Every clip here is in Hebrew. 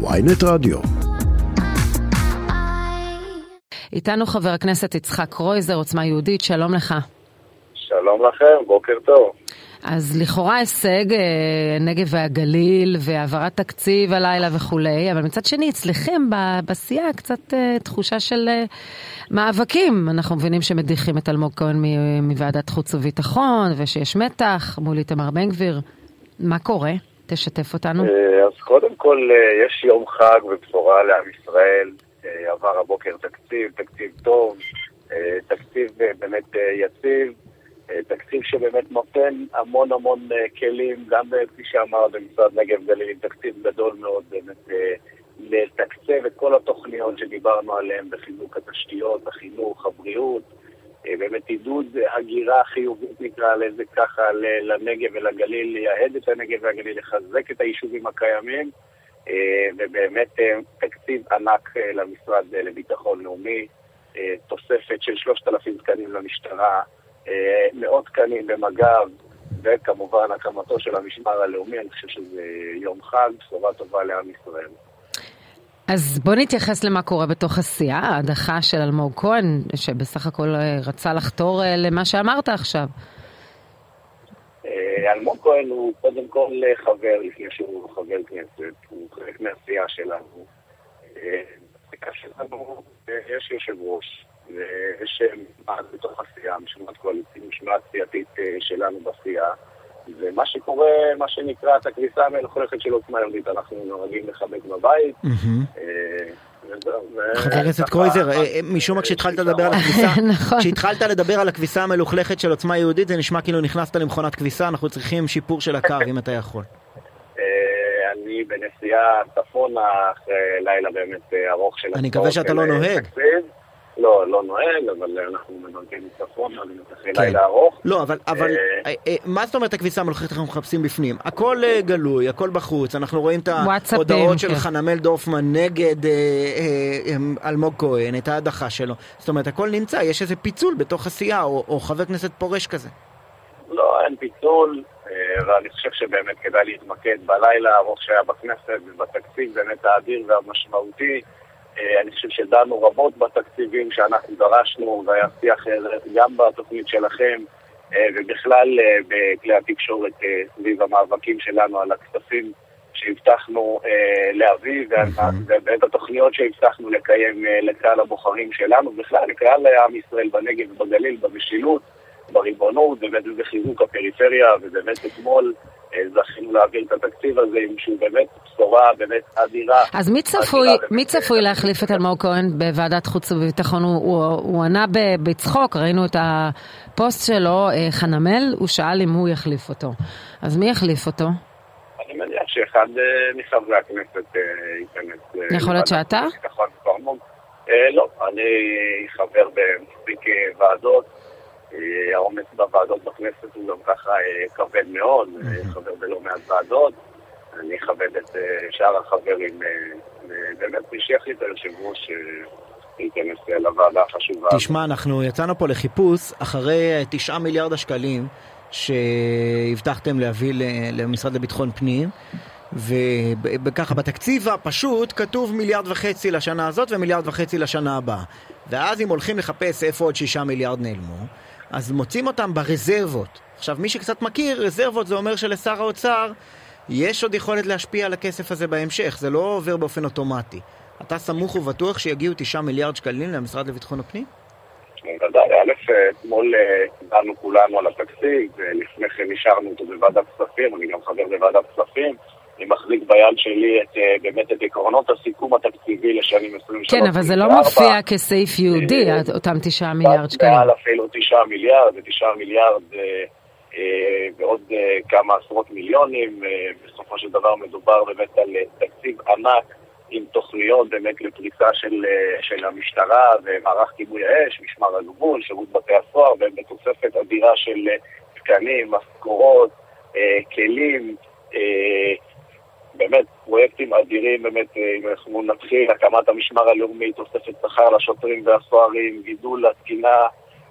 ויינט רדיו. איתנו חבר הכנסת יצחק קרויזר, עוצמה יהודית, שלום לך. שלום לכם, בוקר טוב. אז לכאורה הישג אה, נגב והגליל והעברת תקציב הלילה וכולי, אבל מצד שני אצלכם בסיעה קצת אה, תחושה של אה, מאבקים. אנחנו מבינים שמדיחים את אלמוג כהן מוועדת חוץ וביטחון, ושיש מתח מול איתמר בן גביר. מה קורה? תשתף אותנו. אז קודם כל, יש יום חג ובשורה לעם ישראל. עבר הבוקר תקציב, תקציב טוב, תקציב באמת יציב. תקציב שבאמת נותן המון המון אה, כלים, גם אה, כפי שאמר במשרד נגב גליל, תקציב גדול מאוד באמת אה, לתקצב את כל התוכניות שדיברנו עליהן בחיזוק התשתיות, החינוך, הבריאות, באמת עידוד הגירה חיובית נקרא לזה ככה לנגב ולגליל, לייהד את הנגב והגליל, לחזק את היישובים הקיימים ובאמת תקציב ענק למשרד לביטחון לאומי, תוספת של 3,000 תקנים למשטרה, אה, מאות תקנים במג"ב, וכמובן הקמתו של המשמר הלאומי, אני חושב שזה יום חג, בשורה טובה לעם ישראל. אז בוא נתייחס למה קורה בתוך הסיעה, ההדחה של אלמוג כהן, שבסך הכל אה, רצה לחתור אה, למה שאמרת עכשיו. אלמוג כהן הוא קודם כל חבר, לפני שהוא חבר כנסת, הוא חלק מהסיעה שלנו. יש יושב ראש, ויש מעט בתוך הסיעה, משמעת קואליציה, משמעת סיעתית אה, שלנו בסיעה. ומה שקורה, מה שנקרא, את הכביסה המלוכלכת של עוצמה יהודית, אנחנו נוהגים לחבק בבית. אה, חבר הכנסת קרויזר, אה, משום מה כשהתחלת לדבר על הכביסה, נכון. כשהתחלת לדבר על הכביסה המלוכלכת של עוצמה יהודית, זה נשמע כאילו נכנסת למכונת כביסה, אנחנו צריכים שיפור של הקו, אם אתה יכול. אני בנסיעה צפונה אחרי לילה באמת ארוך של... אני מקווה שאתה לא נוהג. לא, לא נועל, אבל אנחנו מדרגים צפונה, אחרי כן. לילה ארוך. לא, אבל, אבל אה, אה, מה זאת אומרת הכביסה המלוכלכת אנחנו מחפשים בפנים? הכל אה, גלוי, הכל בחוץ, אנחנו רואים את ההודעות של כן. חנמל דורפמן נגד אלמוג כהן, את ההדחה שלו. זאת אומרת, הכל נמצא, יש איזה פיצול בתוך הסיעה, או, או חבר כנסת פורש כזה. לא, אין פיצול, ואני חושב שבאמת כדאי להתמקד בלילה הארוך שהיה בכנסת ובתקציב באמת האדיר והמשמעותי. אה, אני חושב שדנו רבות בתקציבים שאנחנו דרשנו, והיה שיח אה, גם בתוכנית שלכם, אה, ובכלל בכלי התקשורת סביב המאבקים שלנו על הכספים שהבטחנו להביא, ואת התוכניות שהבטחנו לקיים לקהל הבוחרים שלנו, בכלל לקהל עם ישראל בנגב ובגליל, במשילות, בריבונות, ובחיזוק הפריפריה, ובאמת אתמול זכינו להעביר את התקציב הזה, שהוא באמת בשורה באמת אדירה. אז מי צפוי, מי צפוי להחליף את אלמוג כהן בוועדת חוץ וביטחון? הוא, הוא, הוא ענה בצחוק, ראינו את הפוסט שלו, אה, חנמל, הוא שאל אם הוא יחליף אותו. אז מי יחליף אותו? אני מניח שאחד אה, מחברי הכנסת אה, ייכנס. יכול להיות שאתה? לא, אני חבר במספיק ועדות. העומס בוועדות בכנסת הוא גם ככה כבד מאוד, חבר בלא מעט ועדות. אני אכבד את אה, שאר החברים, אה, באמת מי שיחליט היושב ראש להיכנס אה, לוועדה החשובה. תשמע, אנחנו יצאנו פה לחיפוש אחרי תשעה מיליארד השקלים שהבטחתם להביא למשרד לביטחון פנים. וככה בתקציב הפשוט כתוב מיליארד וחצי לשנה הזאת ומיליארד וחצי לשנה הבאה. ואז אם הולכים לחפש איפה עוד שישה מיליארד נעלמו, אז מוצאים אותם ברזרבות. עכשיו, מי שקצת מכיר, רזרבות זה אומר שלשר האוצר יש עוד יכולת להשפיע על הכסף הזה בהמשך, זה לא עובר באופן אוטומטי. אתה סמוך ובטוח שיגיעו תשעה מיליארד שקלים למשרד לביטחון הפנים? בוודאי, א', אתמול אה, דנו כולנו על התקציב, ולפני כן אישרנו אותו בוועדת כספים, אני גם חבר בוועדת כספים. מחזיק ביד שלי את, אה, באמת את עקרונות הסיכום התקציבי לשנים 23 כן, אבל זה לא מופיע כסעיף יהודי, אה, אותם תשעה מיליארד שקלים. מעל אפילו תשעה מיליארד, ותשעה מיליארד אה, ועוד כמה עשרות מיליונים. בסופו של דבר מדובר באמת על תקציב ענק עם תוכניות באמת לפריסה של, של המשטרה ומערך כיבוי האש, משמר הגבול, שירות בתי הסוהר, ובתוספת אדירה של תקנים, משכורות, כלים, באמת פרויקטים אדירים, באמת, אם אנחנו נתחיל, הקמת המשמר הלאומי, תוספת שכר לשוטרים והסוהרים, גידול התקינה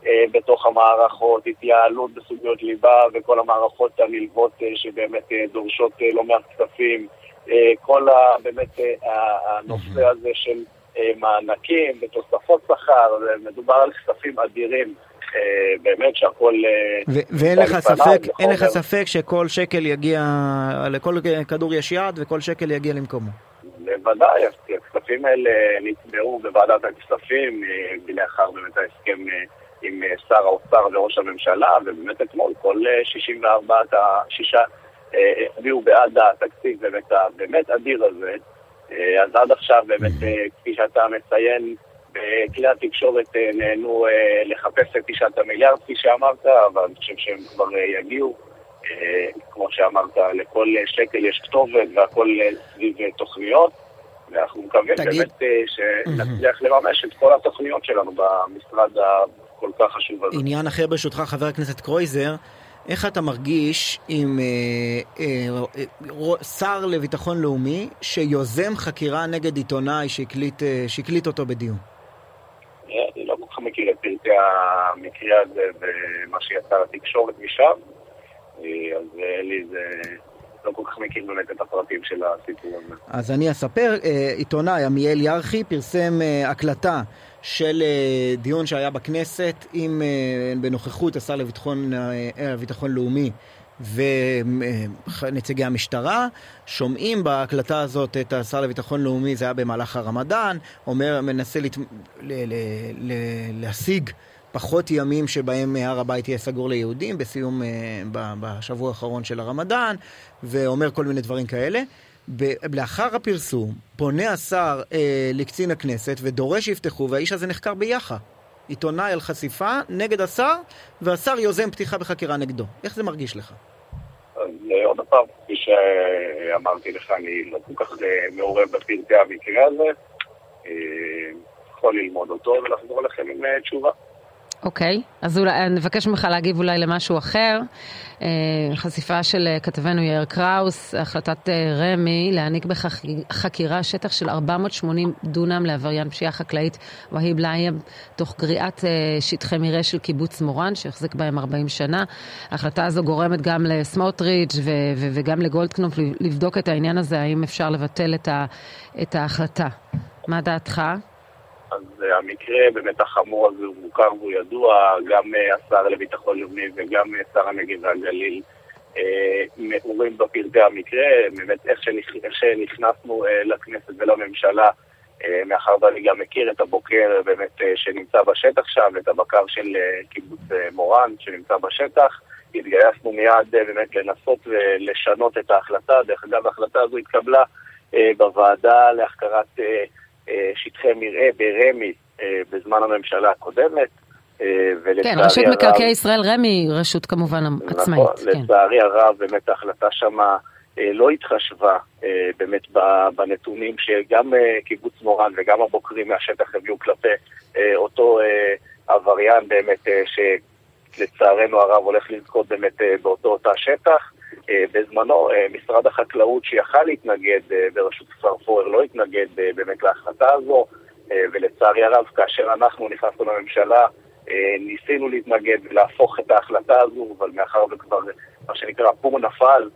אה, בתוך המערכות, התייעלות בסוגיות ליבה וכל המערכות הנלוות אה, שבאמת אה, דורשות לא מעט כספים, כל ה, באמת הנושא הזה של מענקים ותוספות שכר, מדובר על כספים אדירים. באמת שהכל... ואין לך ספק, אין לך ספק שכל שקל יגיע, לכל כדור יש יד וכל שקל יגיע למקומו. בוודאי, הכספים האלה נצבעו בוועדת הכספים לאחר באמת ההסכם עם שר האוצר וראש הממשלה, ובאמת אתמול כל 64 השישה הצביעו בעד התקציב באמת הבאמת אדיר הזה. אז עד עכשיו באמת, כפי שאתה מציין, בכלי התקשורת נהנו לחפש את תשעת המיליארד, כפי שאמרת, אבל אני חושב שהם כבר יגיעו. כמו שאמרת, לכל שקל יש כתובת והכל סביב תוכניות, ואנחנו מקווים באמת שנצליח לממש את כל התוכניות שלנו במשרד הכל כך חשוב הזה. עניין אחר ברשותך, חבר הכנסת קרויזר, איך אתה מרגיש עם אה, אה, שר לביטחון לאומי שיוזם חקירה נגד עיתונאי שהקליט, אה, שהקליט אותו בדיון? אני לא כל כך מכיר את פרטי המקרה הזה ומה שיצא לתקשורת משם. אז לי זה... לא כל כך מכיר באמת את הפרטים של הסיפור הזה. אז אני אספר, עיתונאי עמיאל ירחי פרסם הקלטה של דיון שהיה בכנסת עם, בנוכחות השר לביטחון לאומי ונציגי המשטרה, שומעים בהקלטה הזאת את השר לביטחון לאומי, זה היה במהלך הרמדאן, אומר, מנסה לת... ל... ל... ל... להשיג פחות ימים שבהם הר הבית יהיה סגור ליהודים בסיום, בשבוע האחרון של הרמדאן, ואומר כל מיני דברים כאלה. לאחר הפרסום, פונה השר אה, לקצין הכנסת ודורש שיפתחו, והאיש הזה נחקר ביח"א. עיתונאי על חשיפה נגד השר, והשר יוזם פתיחה בחקירה נגדו. איך זה מרגיש לך? אז עוד פעם, כפי שאמרתי לך, אני לא כל כך מעורב בפרטי המקרה הזה. יכול ללמוד אותו ולחזור לכם עם תשובה. אוקיי, okay. אז אולי נבקש ממך להגיב אולי למשהו אחר. חשיפה של כתבנו יאיר קראוס, החלטת רמ"י להעניק בחקירה שטח של 480 דונם לעבריין פשיעה חקלאית והיב לאיים, תוך גריעת שטחי מרעה של קיבוץ מורן, שהחזיק בהם 40 שנה. ההחלטה הזו גורמת גם לסמוטריץ' וגם לגולדקנופ לבדוק את העניין הזה, האם אפשר לבטל את ההחלטה. מה דעתך? אז המקרה באמת החמור הזה הוא מוכר והוא ידוע, גם השר לביטחון לאומי וגם שר הנגב והגליל מעורים בפרטי המקרה, באמת איך, שנכ... איך שנכנסנו לכנסת ולממשלה, מאחר ואני גם מכיר את הבוקר באמת שנמצא בשטח שם, את הבקר של קיבוץ מורן שנמצא בשטח, התגייסנו מיד באמת לנסות ולשנות את ההחלטה, דרך אגב ההחלטה הזו התקבלה בוועדה להחכרת שטחי מרעה ברמ"י בזמן הממשלה הקודמת. כן, רשות מקרקעי ישראל, רמ"י, רשות כמובן עצמאית. נכון, לצערי הרב באמת ההחלטה שמה לא התחשבה באמת בנתונים שגם קיבוץ מורן וגם הבוקרים מהשטח הביאו כלפי אותו עבריין באמת שלצערנו הרב הולך לזכות באמת באותו אותה שטח. בזמנו משרד החקלאות שיכל להתנגד בראשות כפר פורר לא התנגד באמת להחלטה הזו ולצערי הרב כאשר אנחנו נכנסנו לממשלה ניסינו להתנגד ולהפוך את ההחלטה הזו אבל מאחר וכבר מה שנקרא פור נפל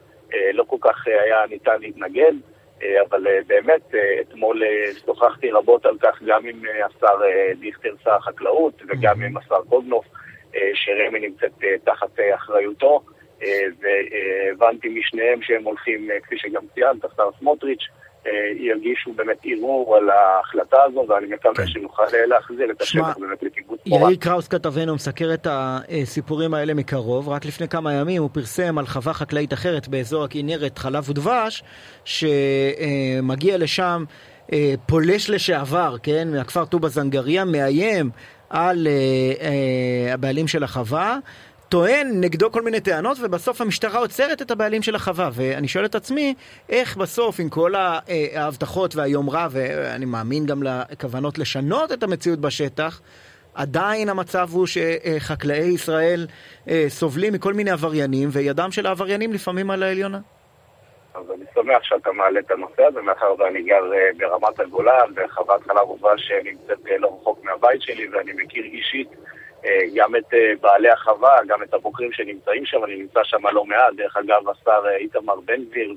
לא כל כך היה ניתן להתנגד אבל באמת אתמול שוחחתי רבות על כך גם עם השר דיכטר שר החקלאות וגם עם השר קודנוף שרמי נמצאת תחת אחריותו והבנתי משניהם שהם הולכים, כפי שגם ציינת, השר סמוטריץ', ירגישו באמת ערעור על ההחלטה הזו, ואני מקווה שנוכל להחזיר את השטח באמת לקיבוץ מורן. יאיר קראוס כתבנו מסקר את הסיפורים האלה מקרוב. רק לפני כמה ימים הוא פרסם על חווה חקלאית אחרת באזור הכנרת, חלב ודבש, שמגיע לשם פולש לשעבר, כן, מהכפר טובא זנגריה, מאיים על הבעלים של החווה. טוען נגדו כל מיני טענות, ובסוף המשטרה עוצרת את הבעלים של החווה. ואני שואל את עצמי, איך בסוף, עם כל ההבטחות והיומרה, ואני מאמין גם לכוונות לשנות את המציאות בשטח, עדיין המצב הוא שחקלאי ישראל סובלים מכל מיני עבריינים, וידם של העבריינים לפעמים על העליונה. אז אני שמח שאתה מעלה את הנושא הזה, מאחר ואני גר ברמת הגולן, בחוות חלב ובל שנמצאת לא רחוק מהבית שלי, ואני מכיר אישית גם את בעלי החווה, גם את הבוקרים שנמצאים שם, אני נמצא שם לא מעט, דרך אגב השר איתמר בן גביר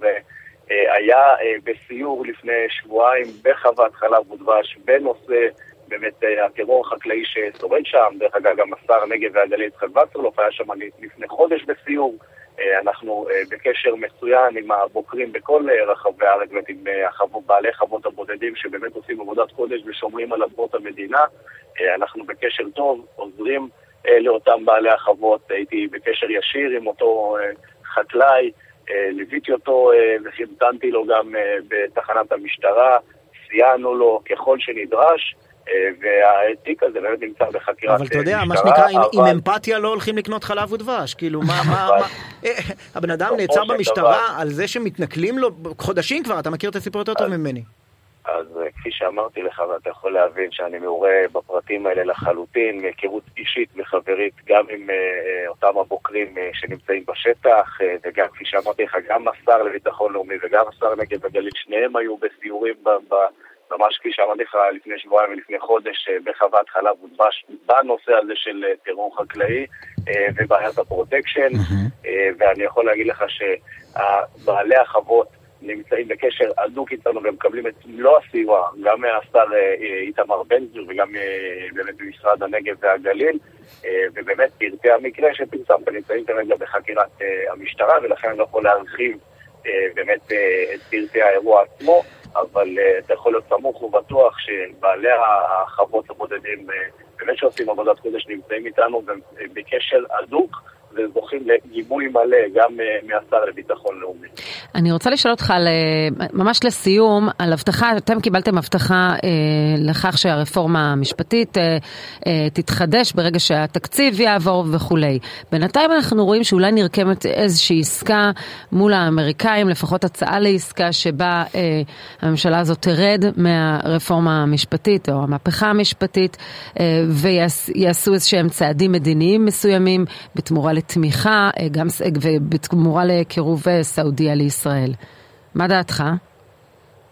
היה בסיור לפני שבועיים בחוות חלב ודבש בנושא באמת הטרור החקלאי ששורד שם, דרך אגב גם השר הנגב והגליל יצחק וסרלוף היה שם לפני חודש בסיור. אנחנו בקשר מצוין עם הבוקרים בכל רחבי הארץ ועם בעלי חוות הבודדים שבאמת עושים עבודת קודש ושומרים על אדמות המדינה. אנחנו בקשר טוב, עוזרים לאותם בעלי החוות, הייתי בקשר ישיר עם אותו חקלאי, ליוויתי אותו וחימתנתי לו גם בתחנת המשטרה, סייענו לו ככל שנדרש. והתיק הזה באמת נמצא בחקירת משטרה. אבל אתה יודע, מה שנקרא, עם אמפתיה לא הולכים לקנות חלב ודבש. כאילו, מה, מה, מה... הבן אדם נעצר במשטרה על זה שמתנכלים לו חודשים כבר, אתה מכיר את הסיפור יותר טוב ממני. אז כפי שאמרתי לך, ואתה יכול להבין שאני מעורה בפרטים האלה לחלוטין, מהיכרות אישית וחברית, גם עם אותם הבוקרים שנמצאים בשטח, וגם כפי שאמרתי לך, גם השר לביטחון לאומי וגם השר נגב וגליל, שניהם היו בסיורים ב... ממש כפי שאמרתי לך לפני שבועיים ולפני חודש בחוות חלב ודבש בנושא הזה של טרור חקלאי ובעיית הפרוטקשן. ואני יכול להגיד לך שבעלי החוות נמצאים בקשר הדוק איתנו ומקבלים את מלוא הסיוע גם מהשר איתמר בן גביר וגם באמת ממשרד הנגב והגליל. ובאמת פרטי המקרה שפרסמת נמצאים כרגע בחקירת המשטרה ולכן אני לא יכול להרחיב באמת את פרטי האירוע עצמו אבל uh, אתה יכול להיות סמוך ובטוח שבעלי החוות הבודדים uh, באמת שעושים עבודת קודש נמצאים איתנו בקשר הדוק וזוכים לגיבוי מלא גם uh, מהשר לביטחון לאומי. אני רוצה לשאול אותך על, ממש לסיום על הבטחה, אתם קיבלתם הבטחה אה, לכך שהרפורמה המשפטית אה, אה, תתחדש ברגע שהתקציב יעבור וכולי. בינתיים אנחנו רואים שאולי נרקמת איזושהי עסקה מול האמריקאים, לפחות הצעה לעסקה שבה אה, הממשלה הזאת תרד מהרפורמה המשפטית או המהפכה המשפטית אה, ויעשו איזשהם צעדים מדיניים מסוימים בתמורה לתמיכה אה, גם, ובתמורה לקירוב סעודיה לישראל. ישראל. מה דעתך?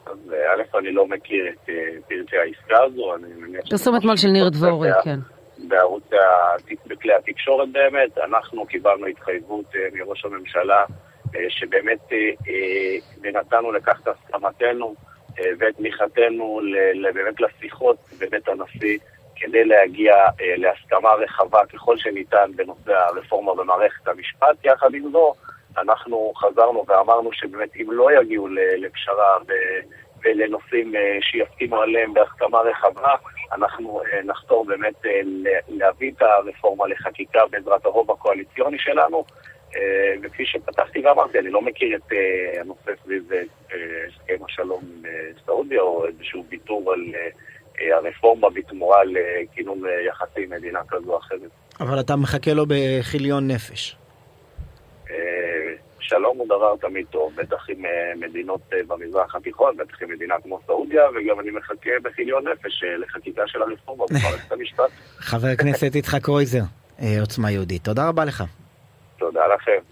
אז א', אני לא מכיר את פרטי העסקה הזו, אני מניח... פרסום אתמול של ניר דבורי, כן. בערוץ, בכלי התקשורת באמת, אנחנו קיבלנו התחייבות מראש הממשלה שבאמת נתנו לכך את הסכמתנו ואת תמיכתנו באמת לשיחות בבית הנשיא כדי להגיע להסכמה רחבה ככל שניתן בנושא הרפורמה במערכת המשפט. יחד עם זו, אנחנו חזרנו ואמרנו שבאמת אם לא יגיעו לפשרה ולנושאים שיסכימו עליהם בהסכמה רחבה, אנחנו נחתור באמת להביא את הרפורמה לחקיקה בעזרת הרוב הקואליציוני שלנו. וכפי שפתחתי ואמרתי, אני לא מכיר את הנושא סביב הסכם השלום עם סעודיה או איזשהו ויתור על הרפורמה בתמורה לכינון יחסי מדינה כזו או אחרת. אבל אתה מחכה לו בכיליון נפש. שלום הוא דבר תמיד טוב, בטח עם מדינות במזרח התיכון, בטח עם מדינה כמו סעודיה, וגם אני מחכה בכיליון נפש לחקיקה של הרפורמה במערכת המשפט. חבר הכנסת יצחק קרויזר, עוצמה יהודית, תודה רבה לך. תודה לכם.